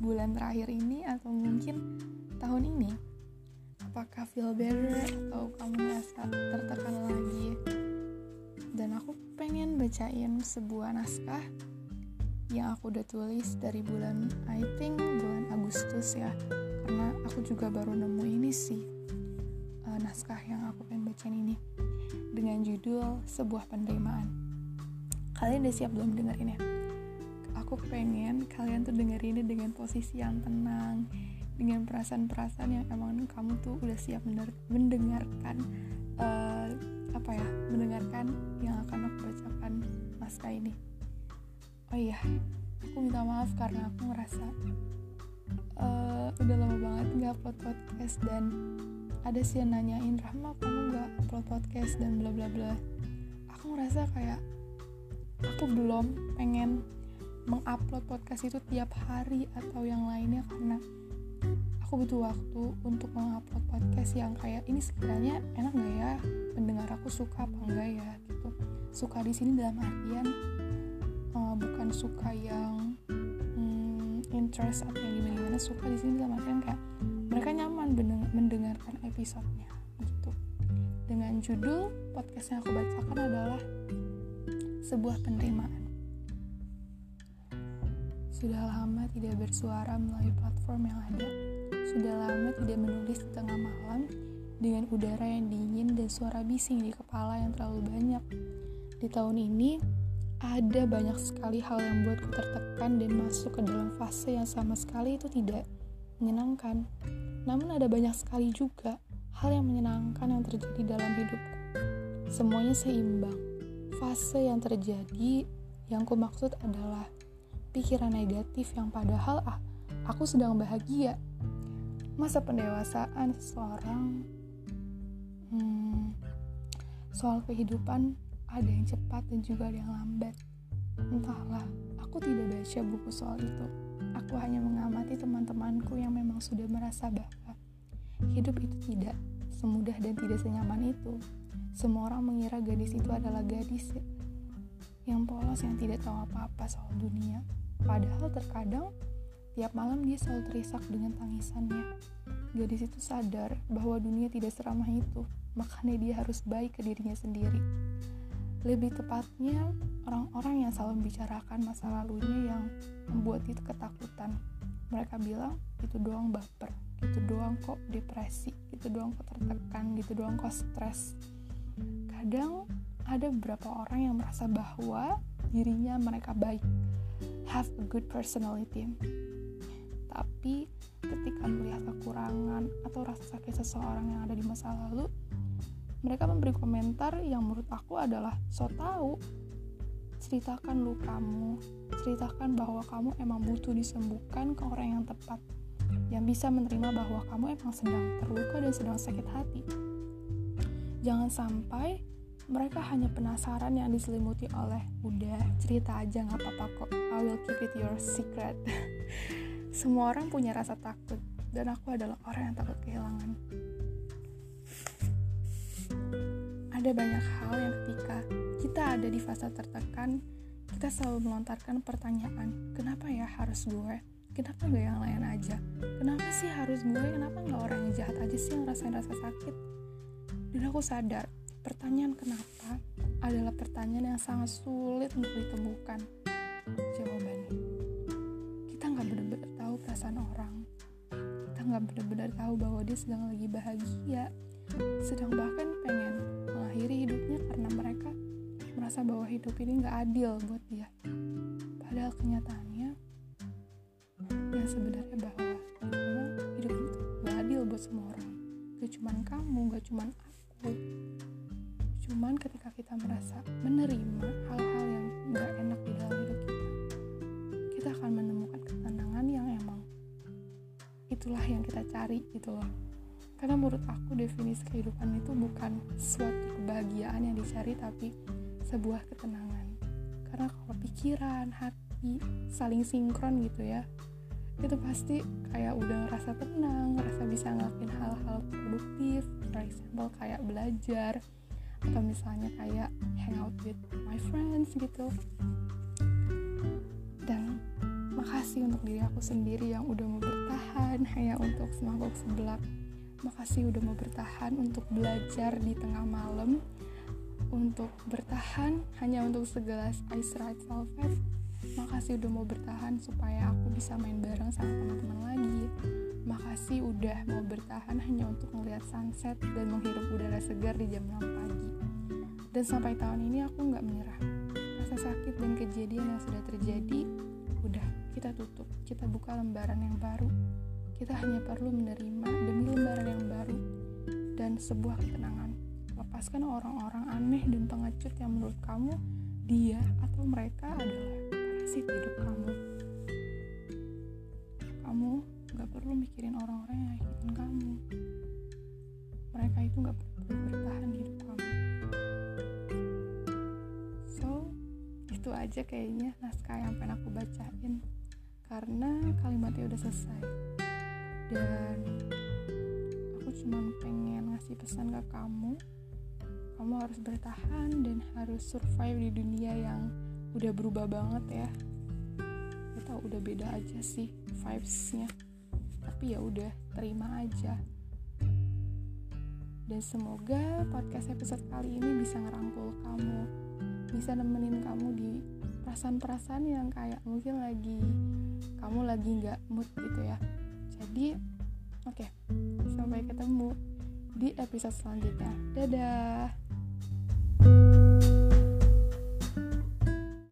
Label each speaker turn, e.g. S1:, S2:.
S1: bulan terakhir ini atau mungkin tahun ini? Apakah feel better atau kamu merasa tertekan lagi? Dan aku pengen bacain sebuah naskah yang aku udah tulis dari bulan I think bulan Agustus ya. Karena aku juga baru nemu ini sih uh, naskah yang aku pengen bacain ini dengan judul sebuah penerimaan. Kalian udah siap belum dengerin ya aku pengen kalian tuh dengerin ini dengan posisi yang tenang dengan perasaan-perasaan yang emang kamu tuh udah siap mendengarkan uh, apa ya mendengarkan yang akan aku bacakan naskah ini. Oh iya aku minta maaf karena aku ngerasa uh, udah lama banget nggak upload podcast dan ada sih yang nanyain Rahma kamu nggak upload podcast? dan bla bla bla. Aku ngerasa kayak aku belum pengen mengupload podcast itu tiap hari atau yang lainnya karena aku butuh waktu untuk mengupload podcast yang kayak ini sekiranya enak gak ya? Pendengar aku suka apa enggak ya? Gitu. Suka di sini dalam artian uh, bukan suka yang hmm, interest atau yang gimana gimana suka di sini dalam artian kayak mereka nyaman mendengarkan episodenya gitu. Dengan judul podcast yang aku bacakan adalah sebuah penerimaan sudah lama tidak bersuara melalui platform yang ada sudah lama tidak menulis di tengah malam dengan udara yang dingin dan suara bising di kepala yang terlalu banyak di tahun ini ada banyak sekali hal yang membuatku tertekan dan masuk ke dalam fase yang sama sekali itu tidak menyenangkan. Namun ada banyak sekali juga hal yang menyenangkan yang terjadi dalam hidupku. Semuanya seimbang. Fase yang terjadi yang ku maksud adalah pikiran negatif yang padahal ah, aku sedang bahagia. Masa pendewasaan seseorang hmm, soal kehidupan ada yang cepat dan juga ada yang lambat. Entahlah, aku tidak baca buku soal itu. Aku hanya mengamati teman-temanku yang memang sudah merasa bahwa hidup itu tidak semudah dan tidak senyaman itu. Semua orang mengira gadis itu adalah gadis yang polos yang tidak tahu apa-apa soal dunia. Padahal terkadang tiap malam dia selalu terisak dengan tangisannya. Gadis itu sadar bahwa dunia tidak seramah itu, makanya dia harus baik ke dirinya sendiri. Lebih tepatnya, orang-orang yang selalu membicarakan masa lalunya yang membuat itu ketakutan. Mereka bilang, itu doang baper, itu doang kok depresi, itu doang kok tertekan, gitu doang kok stres. Kadang ada beberapa orang yang merasa bahwa dirinya mereka baik, have a good personality. Tapi ketika melihat kekurangan atau rasa sakit seseorang yang ada di masa lalu, mereka memberi komentar yang menurut aku adalah so tahu ceritakan lukamu ceritakan bahwa kamu emang butuh disembuhkan ke orang yang tepat yang bisa menerima bahwa kamu emang sedang terluka dan sedang sakit hati jangan sampai mereka hanya penasaran yang diselimuti oleh udah cerita aja nggak apa-apa kok I will keep it your secret semua orang punya rasa takut dan aku adalah orang yang takut kehilangan ada banyak hal yang ketika kita ada di fase tertekan, kita selalu melontarkan pertanyaan, kenapa ya harus gue? Kenapa gak yang lain aja? Kenapa sih harus gue? Kenapa gak orang yang jahat aja sih yang rasain rasa sakit? Dan aku sadar, pertanyaan kenapa adalah pertanyaan yang sangat sulit untuk ditemukan jawabannya. Kita nggak benar-benar tahu perasaan orang. Kita nggak benar-benar tahu bahwa dia sedang lagi bahagia, sedang bahkan pengen mengakhiri hidupnya karena mereka merasa bahwa hidup ini nggak adil buat dia. Padahal kenyataannya yang sebenarnya bahwa memang hidup itu gak adil buat semua orang. Gak cuman kamu, gak cuman aku. Cuman ketika kita merasa menerima hal-hal yang gak enak di dalam hidup kita, kita akan menemukan ketenangan yang emang itulah yang kita cari gitu loh. Karena menurut aku definisi kehidupan itu bukan suatu kebahagiaan yang dicari tapi sebuah ketenangan. Karena kalau pikiran hati saling sinkron gitu ya itu pasti kayak udah ngerasa tenang ngerasa bisa ngelakuin hal-hal produktif for example kayak belajar atau misalnya kayak hang out with my friends gitu. Dan makasih untuk diri aku sendiri yang udah mau bertahan hanya untuk semangkuk seblak. Makasih udah mau bertahan untuk belajar di tengah malam. Untuk bertahan hanya untuk segelas ice red velvet makasih udah mau bertahan supaya aku bisa main bareng sama teman-teman lagi. Makasih udah mau bertahan hanya untuk melihat sunset dan menghirup udara segar di jam 6 pagi. Dan sampai tahun ini aku nggak menyerah. Rasa sakit dan kejadian yang sudah terjadi udah kita tutup. Kita buka lembaran yang baru. Kita hanya perlu menerima demi lembaran yang baru dan sebuah ketenangan. Lepaskan orang-orang aneh dan pengecut yang menurut kamu dia atau mereka adalah parasit hidup kamu? Kamu gak perlu mikirin orang-orang yang nyakitin kamu. Mereka itu gak perlu bertahan di hidup kamu. So itu aja kayaknya naskah yang pengen aku bacain. Karena kalimatnya udah selesai. Dan aku cuma pengen ngasih pesan ke kamu. Kamu harus bertahan dan harus survive di dunia yang udah berubah banget ya. Kita udah beda aja sih vibesnya. Tapi ya udah terima aja. Dan semoga podcast episode kali ini bisa ngerangkul kamu. Bisa nemenin kamu di perasaan-perasaan yang kayak mungkin lagi kamu lagi nggak mood gitu ya. Jadi oke. Okay, sampai ketemu di episode selanjutnya. Dadah